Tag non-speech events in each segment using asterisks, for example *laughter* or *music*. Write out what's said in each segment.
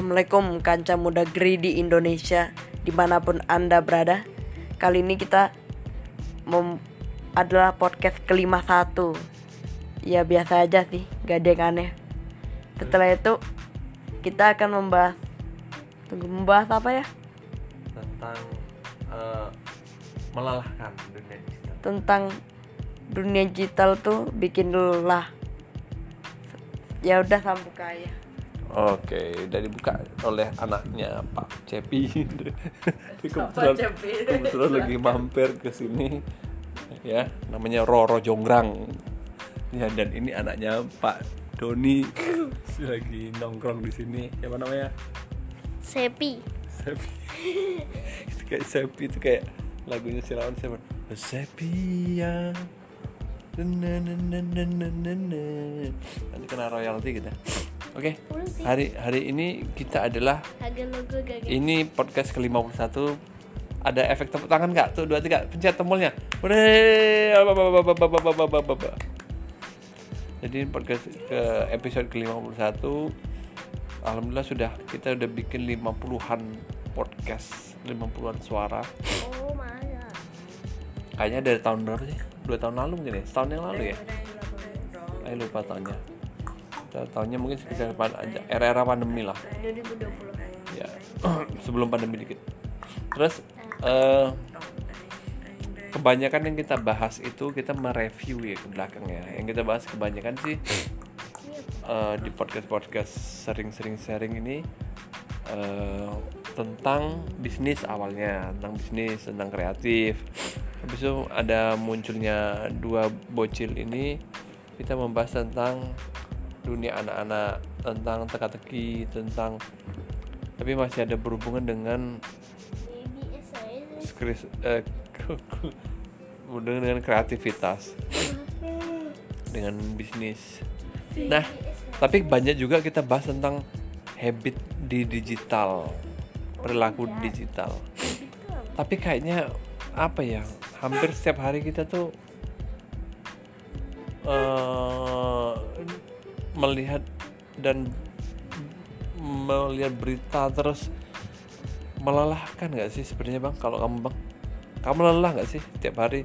Assalamualaikum kanca muda greedy Indonesia di mana pun anda berada. Kali ini kita mem adalah podcast kelima satu. Ya biasa aja sih gak ada yang aneh. Setelah itu kita akan membahas Tunggu membahas apa ya? tentang eh, melelahkan dunia digital. Tentang dunia digital tuh bikin lelah. Ya udah sambung aja Oke, udah dibuka oleh anaknya Pak Cepi. *laughs* Kebetulan, Cepi? kebetulan lagi mampir ke sini, ya, namanya Roro Jonggrang. Ya, dan ini anaknya Pak Doni lagi nongkrong di sini. Siapa namanya? Sepi. Sepi. *laughs* itu kayak Sepi itu kayak lagunya Sirawan siapa? Sepi ya. Nanti kena royalti kita. Oke, hari hari ini kita adalah ini podcast ke-51 ada efek tepuk tangan nggak? Tuh, dua, tiga, pencet tombolnya! Jadi podcast ke episode ke-51 Alhamdulillah sudah kita udah bikin 50-an podcast 50-an suara Oh. Kayaknya dari tahun berapa sih? Dua tahun lalu mungkin ya? Setahun yang lalu ya? Saya lupa tahunnya Tahunnya mungkin sekitar era-era pandemi lah. 2020. ya. *clears throat* Sebelum pandemi dikit. Terus eh, kebanyakan yang kita bahas itu kita mereview ya ke belakangnya yang kita bahas kebanyakan sih *clears throat* eh, di podcast podcast sering-sering sharing ini eh, tentang bisnis awalnya tentang bisnis tentang kreatif. Habis itu ada munculnya dua bocil ini kita membahas tentang dunia anak-anak tentang teka-teki tentang tapi masih ada berhubungan dengan skris eh, *laughs* dengan dengan kreativitas. Dengan bisnis. Nah tapi banyak juga kita bahas tentang habit di digital perilaku digital. Tapi kayaknya apa ya hampir setiap hari kita tuh eh, melihat dan melihat berita terus melelahkan nggak sih sebenarnya bang? Kalau kamu bang kamu lelah nggak sih tiap hari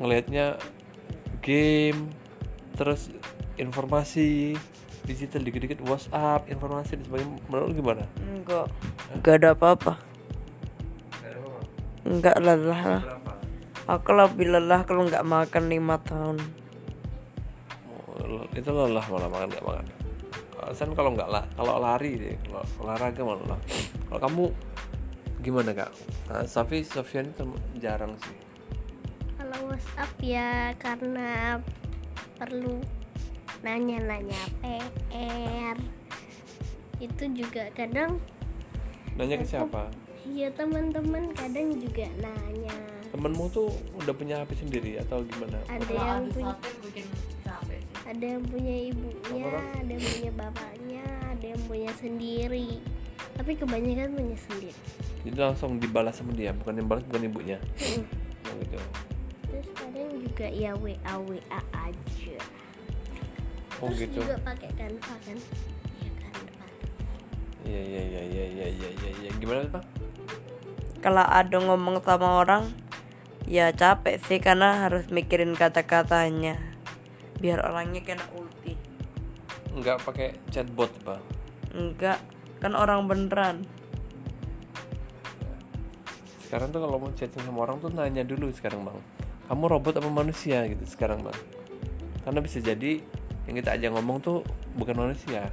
ngelihatnya game terus informasi digital dikit-dikit WhatsApp informasi dan sebagainya menurut gimana? Enggak. Enggak ada apa-apa. Enggak lelah lah. Aku lebih lelah kalau nggak makan lima tahun itu lelah malah makan nggak makan. Alasan kalau nggak lah kalau lari deh kalau olahraga malah kalau kamu gimana kak? Nah, Safi Sofian itu jarang sih. Kalau WhatsApp ya karena perlu nanya-nanya PR. Itu juga kadang nanya ke siapa? Ya teman-teman kadang juga nanya. temenmu tuh udah punya HP sendiri atau gimana? Ada yang punya ada yang punya ibunya ada yang punya bapaknya ada yang punya sendiri. Tapi kebanyakan punya sendiri. Jadi langsung dibalas sama dia bukan yang balas bukan ibunya. Hmm. nah, gitu. Terus kadang juga ya wa wa aja. Oh, terus gitu. juga pakai kanva kan? Ya iya iya iya iya iya iya iya ya. gimana sih pak kalau ada ngomong sama orang ya capek sih karena harus mikirin kata-katanya biar orangnya kena ulti. Nggak pakai chatbot bang. Enggak kan orang beneran. Sekarang tuh kalau mau chatting sama orang tuh nanya dulu sekarang bang. Kamu robot apa manusia? Gitu sekarang bang. Karena bisa jadi yang kita aja ngomong tuh bukan manusia.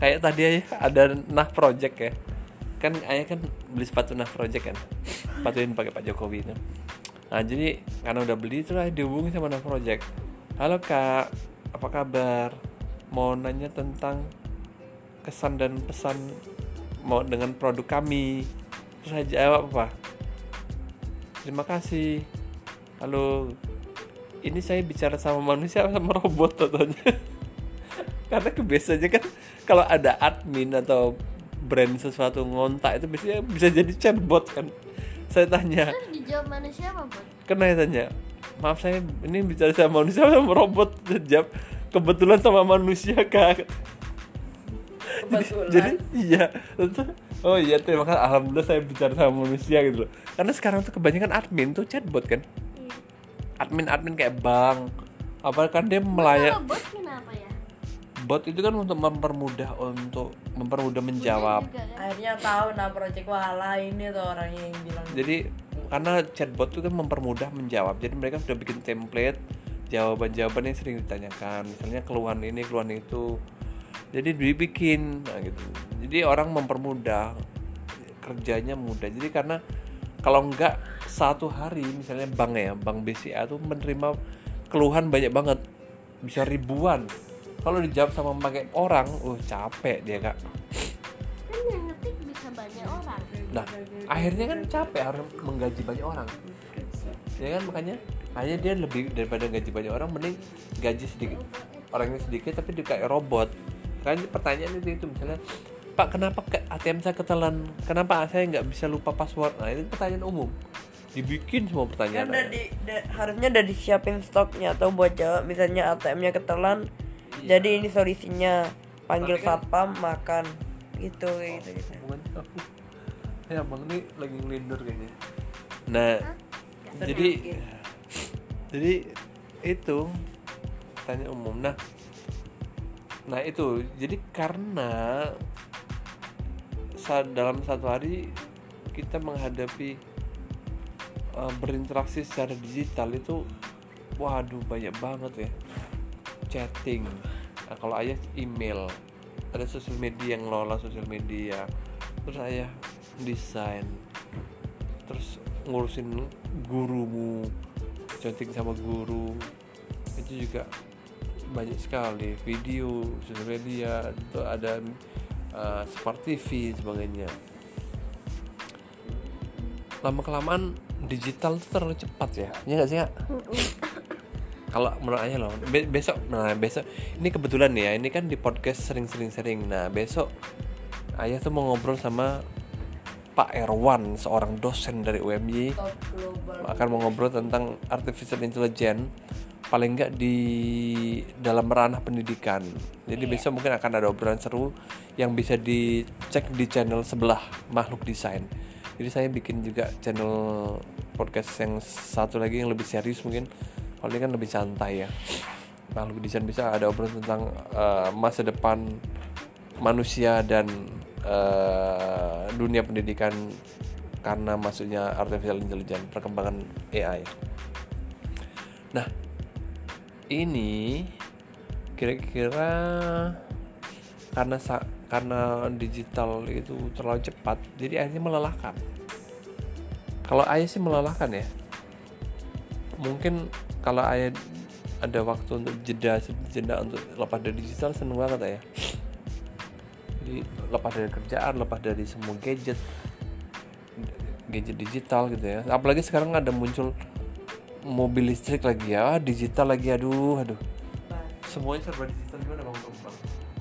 Kayak tadi aja ada nah project ya. Kan ayah kan beli sepatu nah project kan. Sepatu yang pakai Pak Jokowi itu. Nah jadi karena udah beli itu lah dihubungi sama nah project halo kak. Apa kabar? Mau nanya tentang kesan dan pesan mau dengan produk kami. Terus saya jawab apa terima kasih. Halo. Ini saya bicara sama manusia sama robot contohnya *laughs* karena kebiasaannya kan kalau ada admin atau brand sesuatu ngontak itu biasanya bisa jadi chatbot kan? Saya tanya. Terus dijawab manusia apa kan saya tanya maaf saya ini bicara sama manusia sama robot jawab kebetulan sama manusia kak. Kebetulan. jadi iya. Terus, oh iya terima kasih. Alhamdulillah saya bicara sama manusia gitu loh. Karena sekarang tuh kebanyakan admin tuh chatbot kan? Iya. admin admin kayak bank apa kan dia melayani Kalau bot kenapa ya? Bot itu kan untuk mempermudah untuk mempermudah menjawab. Juga kan? akhirnya tahu nah project wala ini tuh orangnya yang bilang. Jadi karena chatbot itu kan mempermudah menjawab. Jadi mereka sudah bikin template jawaban-jawaban yang sering ditanyakan. Misalnya keluhan ini keluhan itu. Jadi dibikin nah gitu. Jadi orang mempermudah kerjanya mudah. Jadi karena kalau enggak satu hari misalnya bank ya bank BCA tuh menerima keluhan banyak banget. Bisa ribuan. Kalau dijawab sama pakai orang uh capek dia kak. Kan yang ngetik bisa banyak orang Nah, akhirnya kan capek harus menggaji banyak orang. Ya kan makanya hanya dia lebih daripada gaji banyak orang mending gaji sedikit orangnya sedikit tapi dia kayak robot. Kan pertanyaan itu itu misalnya Pak kenapa ke ATM saya ketelan? Kenapa saya nggak bisa lupa password? Nah itu pertanyaan umum. Dibikin semua kan pertanyaan. udah di da- harusnya udah disiapin stoknya atau buat jawab misalnya ATM-nya ketelan jadi ini solusinya panggil kan- satpam makan gitu gitu gitu Hubungannya apa? Ya bang ini lagi ngelindur kayaknya. Nah, jadi *laughs* jadi itu tanya umum. Nah, nah itu jadi karena saat dalam satu hari kita menghadapi uh, berinteraksi secara digital itu, waduh banyak banget ya chatting. Nah, kalau ayah email, ada sosial media yang ngelola sosial media, terus ayah desain, terus ngurusin gurumu, chatting sama guru, itu juga banyak sekali. Video sosial media itu ada uh, smart TV sebagainya. Lama kelamaan digital itu terlalu cepat ya, ya nggak sih Kak? kalau menurut ayah loh be- besok nah besok ini kebetulan ya ini kan di podcast sering-sering sering nah besok ayah tuh mau ngobrol sama Pak Erwan seorang dosen dari UMY akan mau ngobrol tentang artificial intelligence paling nggak di dalam ranah pendidikan. Jadi besok mungkin akan ada obrolan seru yang bisa dicek di channel sebelah makhluk desain. Jadi saya bikin juga channel podcast yang satu lagi yang lebih serius mungkin. Kalau ini kan lebih santai ya. Makhluk desain bisa ada obrolan tentang eh, masa depan manusia dan eh, dunia pendidikan karena masuknya artificial intelligence perkembangan AI. Nah, ini kira-kira karena karena digital itu terlalu cepat, jadi akhirnya melelahkan. Kalau ayah sih melelahkan ya. Mungkin kalau ayah ada waktu untuk jeda jeda untuk lepas dari digital seneng banget ayah. Jadi lepas dari kerjaan, lepas dari semua gadget, gadget digital gitu ya. Apalagi sekarang ada muncul mobil listrik lagi ya, ah, digital lagi aduh aduh. Semuanya serba digital gimana bang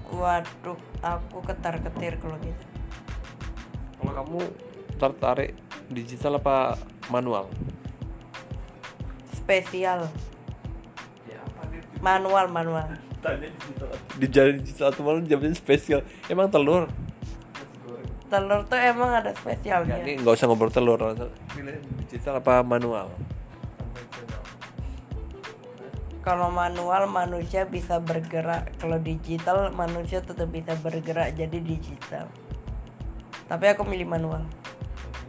waduh aku ketar ketir kalau gitu Kalau kamu tertarik digital apa manual? spesial Ya apa nih? manual manual Tanya. Di jalan digital atau manual jawabnya spesial. Emang telur? telur tuh emang ada Ya, spesialnya ini nggak usah ngobrol telur. Pilih digital apa manual? kalau manual manusia bisa bergerak kalau digital manusia tetap bisa bergerak jadi digital tapi aku milih manual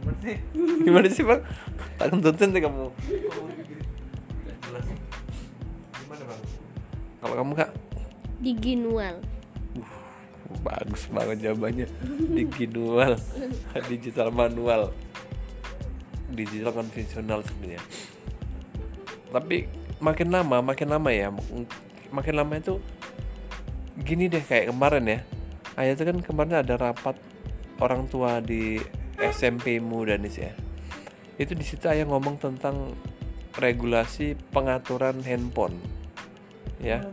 Gimana sih? *laughs* Gimana sih bang? Tak nonton deh kamu. Kalau kamu kak? Diginual Bagus banget jawabannya. Digital, *laughs* digital manual, digital konvensional sebenarnya. Tapi makin lama, makin lama ya, makin lama itu gini deh kayak kemarin ya. Ayah itu kan kemarin ada rapat orang tua di SMP mu Danis ya. Itu di situ ayah ngomong tentang regulasi pengaturan handphone. Ya.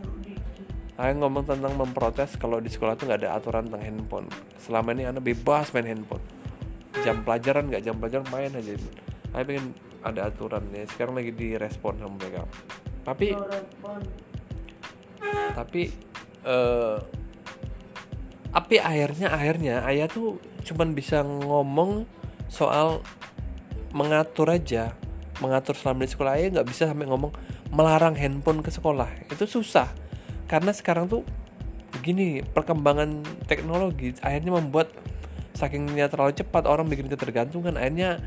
Ayah ngomong tentang memprotes kalau di sekolah tuh nggak ada aturan tentang handphone. Selama ini anak bebas main handphone. Jam pelajaran nggak jam pelajaran main aja. Ayah pengen ada aturan ya. Sekarang lagi direspon sama mereka. Tapi tapi eh, tapi akhirnya akhirnya ayah tuh cuman bisa ngomong soal mengatur aja mengatur selama di sekolah ayah nggak bisa sampai ngomong melarang handphone ke sekolah itu susah karena sekarang tuh begini perkembangan teknologi akhirnya membuat sakingnya terlalu cepat orang bikin ketergantungan. Akhirnya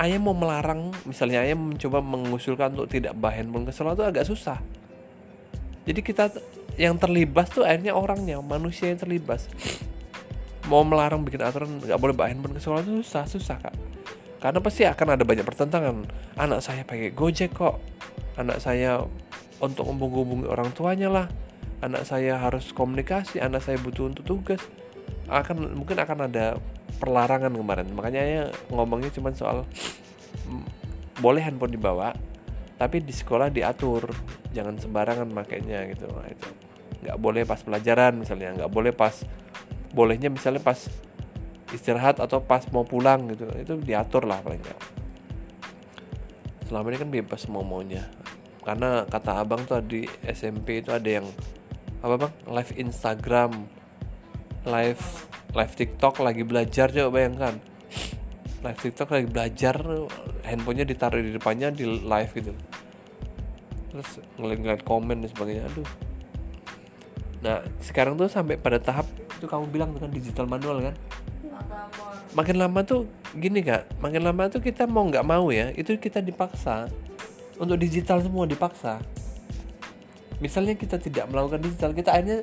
ayah mau melarang misalnya ayah mencoba mengusulkan untuk tidak bawa handphone ke sekolah itu agak susah. Jadi kita yang terlibat tuh akhirnya orangnya manusia yang terlibat. Mau melarang bikin aturan nggak boleh bawa handphone ke sekolah itu susah susah kak. Karena pasti akan ada banyak pertentangan. Anak saya pakai gojek kok. Anak saya untuk menghubungi orang tuanya lah anak saya harus komunikasi anak saya butuh untuk tugas. Akan mungkin akan ada perlarangan kemarin. Makanya ya ngomongnya cuma soal mm, boleh handphone dibawa tapi di sekolah diatur. Jangan sembarangan makainya gitu. Nah, itu nggak boleh pas pelajaran misalnya nggak boleh pas bolehnya misalnya pas istirahat atau pas mau pulang gitu. Itu diatur lah paling nggak. Selama ini kan bebas mau maunya karena kata abang tuh di SMP itu ada yang apa bang? Live Instagram live live TikTok lagi belajar coba bayangkan. Live TikTok lagi belajar handphonenya ditaruh di depannya di live gitu. Terus ngeliat-ngeliat komen dan sebagainya. Aduh. Nah sekarang tuh sampai pada tahap itu kamu bilang dengan digital manual kan? Makin lama tuh gini kak. Makin lama tuh kita mau nggak mau ya itu kita dipaksa. Untuk digital semua dipaksa misalnya kita tidak melakukan digital kita akhirnya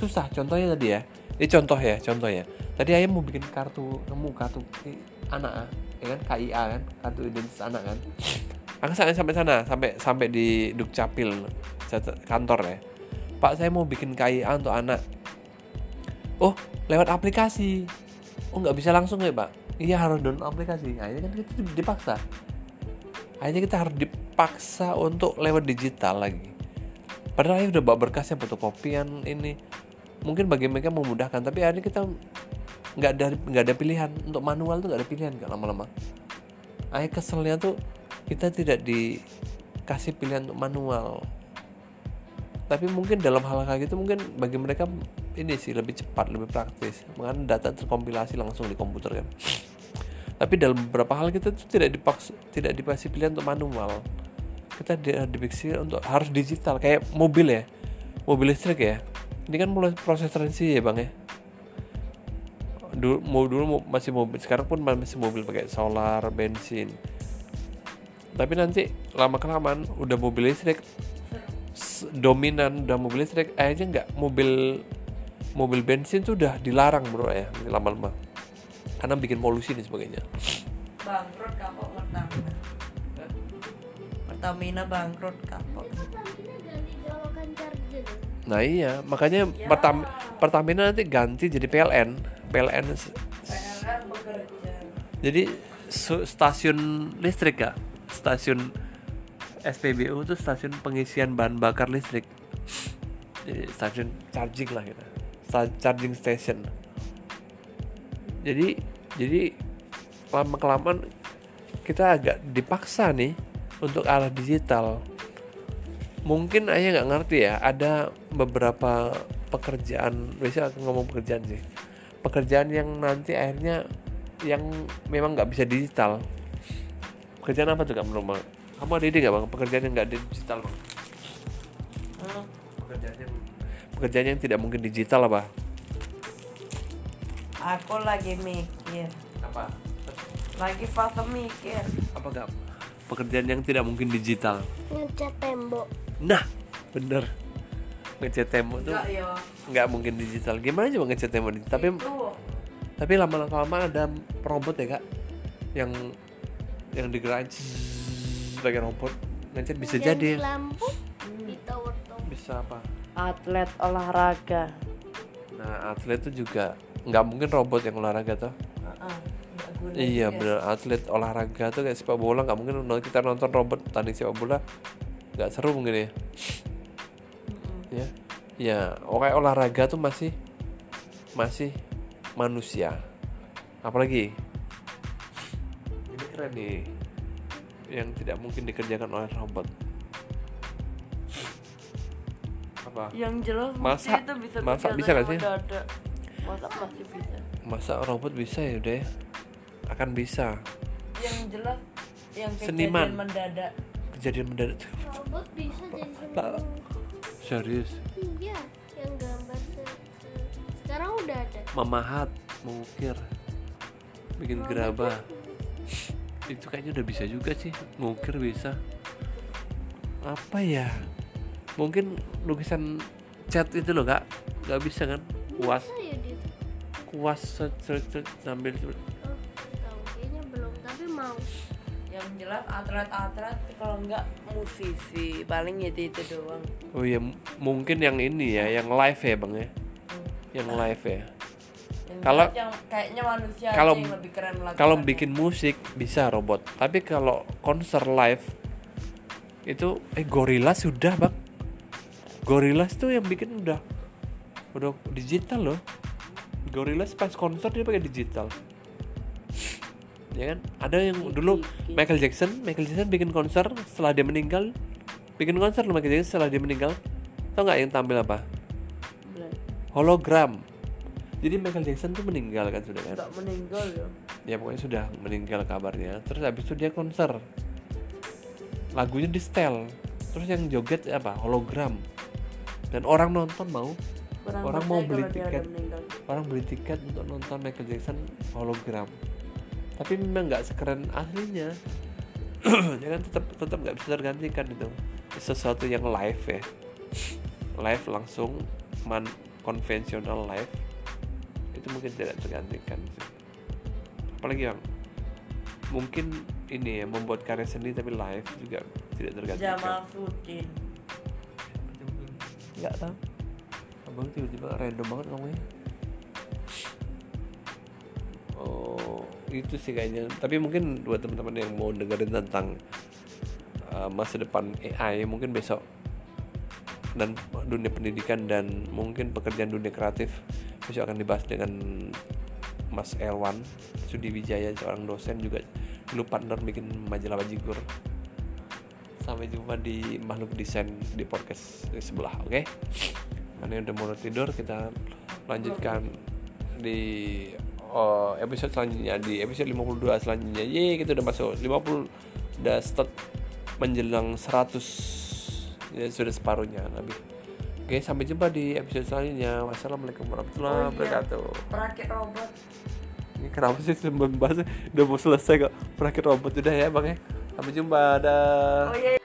susah. Contohnya tadi ya. Ini contoh ya contoh ya tadi ayah mau bikin kartu kamu kartu anak ya kan? KIA kan? Kartu identitas anak kan? Aku sampai sampai sana sampai sampai di dukcapil kantor ya. Pak saya mau bikin KIA untuk anak. Oh lewat aplikasi. Oh nggak bisa langsung ya Pak? Iya harus download aplikasi. Akhirnya kan kita dipaksa. Akhirnya kita harus dipaksa untuk lewat digital lagi padahal ya udah bawa berkasnya fotokopian ini. Mungkin bagi mereka memudahkan tapi akhirnya kita nggak ada nggak ada pilihan. Untuk manual tuh nggak ada pilihan kan lama-lama. Akhirnya keselnya tuh kita tidak dikasih pilihan untuk manual. Tapi mungkin dalam hal kayak gitu mungkin bagi mereka ini sih lebih cepat lebih praktis. Mengenai data terkompilasi langsung di komputer kan. Tapi dalam beberapa hal kita tuh tidak dipaksa tidak dikasih pilihan untuk manual kita dipaksa untuk harus digital kayak mobil ya. Mobil listrik ya. Ini kan mulai proses transisi ya bang ya. Dulu mau dulu masih mobil sekarang pun masih mobil pakai solar bensin. Tapi nanti lama kelamaan udah mobil listrik dominan udah mobil listrik aja nggak mobil mobil bensin tuh udah dilarang bro ya lama-lama. Karena bikin polusi dan sebagainya. Bangkrut Pertamina Pertamina bangkrut kapok nah iya makanya ya. Pertam Pertamina nanti ganti jadi PLN PLN PLN jadi stasiun listrik kak. Stasiun SPBU itu stasiun pengisian bahan bakar listrik. Jadi stasiun charging lah gitu charging station. Jadi jadi lama kelamaan kita agak dipaksa nih untuk arah digital mungkin ayah nggak ngerti ya ada beberapa pekerjaan biasa aku ngomong pekerjaan sih. Pekerjaan yang nanti akhirnya yang memang nggak bisa digital. Pekerjaan apa tuh kak menurut kamu ada ide nggak bang? Pekerjaan yang nggak digital bang? Hmm? pekerjaan yang pekerjaan yang tidak mungkin digital apa? Aku lagi mikir. Apa? Lagi fase mikir. Apa gak pekerjaan yang tidak mungkin digital. Ngecat tembok. Nah bener. Ngecat tembok tuh nggak mungkin digital. Gimana coba ngecat tembok tapi tapi lama-lama ada robot ya kak yang yang digerakin sebagai robot. Ngecat bisa jadi. lampu hmm. bisa apa? Atlet olahraga. Nah atlet itu juga nggak mungkin robot yang olahraga tuh uh, iya bener. Atlet olahraga tuh kayak sepak bola nggak mungkin kita nonton robot tanding sepak bola nggak seru mungkin ya. Ya. Ya oke olahraga tuh masih masih manusia. Apalagi ini keren nih yang tidak mungkin dikerjakan oleh robot apa? Yang jelas masa itu bisa masa bisa nggak sih? masa masih bisa. Masa robot bisa ya udah ya akan bisa. Yang jelas yang kejadian Seniman. mendadak. Kejadian mendadak robot bisa jadi seniman. Serius? Iya yang gambar se- se- sekarang udah ada. Memahat mengukir. Bikin gerabah. Itu kayaknya udah bisa juga sih ngukir bisa. Apa ya? Mungkin lukisan cat itu loh kak. Nggak bisa kan? Kuas. ya kuas sambil mau. Yang jelas atlet-atlet kalau enggak musisi paling itu itu doang. Oh ya m- mungkin yang ini ya yang live ya bang ya? Yang live ya? Kalau- kayaknya manusia kalau- yang lebih keren melakukan kalau bikin musik bisa robot. Tapi kalau konser live itu eh gorilla sudah bang. Gorillaz tuh yang bikin udah udah digital loh. Gorillaz pas konser dia pakai digital ya kan? Ada yang dulu Michael Jackson Michael Jackson bikin konser setelah dia meninggal. Bikin konser loh Michael Jackson setelah dia meninggal. Tau nggak yang tampil apa? Hologram. Jadi Michael Jackson tuh meninggal kan sudah kan? Meninggal ya. Ya pokoknya sudah meninggal kabarnya. Terus habis itu dia konser. Lagunya di setel. Terus yang joget apa? Hologram. Dan orang nonton mau. Orang percaya mau beli tiket. orang beli tiket untuk nonton Michael Jackson hologram tapi memang nggak sekeren aslinya *clears throat* ya kan tetap tetap nggak bisa tergantikan itu. Sesuatu yang live ya. Live langsung man konvensional live. Itu mungkin tidak tergantikan sih. apalagi yang mungkin ini ya membuat karya seni tapi live juga tidak tergantikan. Jamal Sudin. Nggak tahu. Abang tiba-tiba random banget ngomongnya itu sih kayaknya. Tapi mungkin buat teman-teman yang mau dengerin tentang uh, masa depan AI mungkin besok dan dunia pendidikan dan mungkin pekerjaan dunia kreatif besok akan dibahas dengan Mas Elwan Sudi Wijaya seorang dosen juga dulu partner bikin majalah Bajigur. Sampai jumpa di makhluk desain di podcast di sebelah oke? Karena udah mau tidur kita lanjutkan di oh, episode selanjutnya di episode 52 selanjutnya. Ye kita udah masuk 50 udah start menjelang 100 ya sudah separuhnya lebih. Oke sampai jumpa di episode selanjutnya. Wassalamualaikum warahmatullahi Oh iya. wabarakatuh. Perakit robot. Ini kenapa sih membahas udah mau selesai kok. Perakit robot udah ya bang ya? Sampai jumpa dah. Oh iya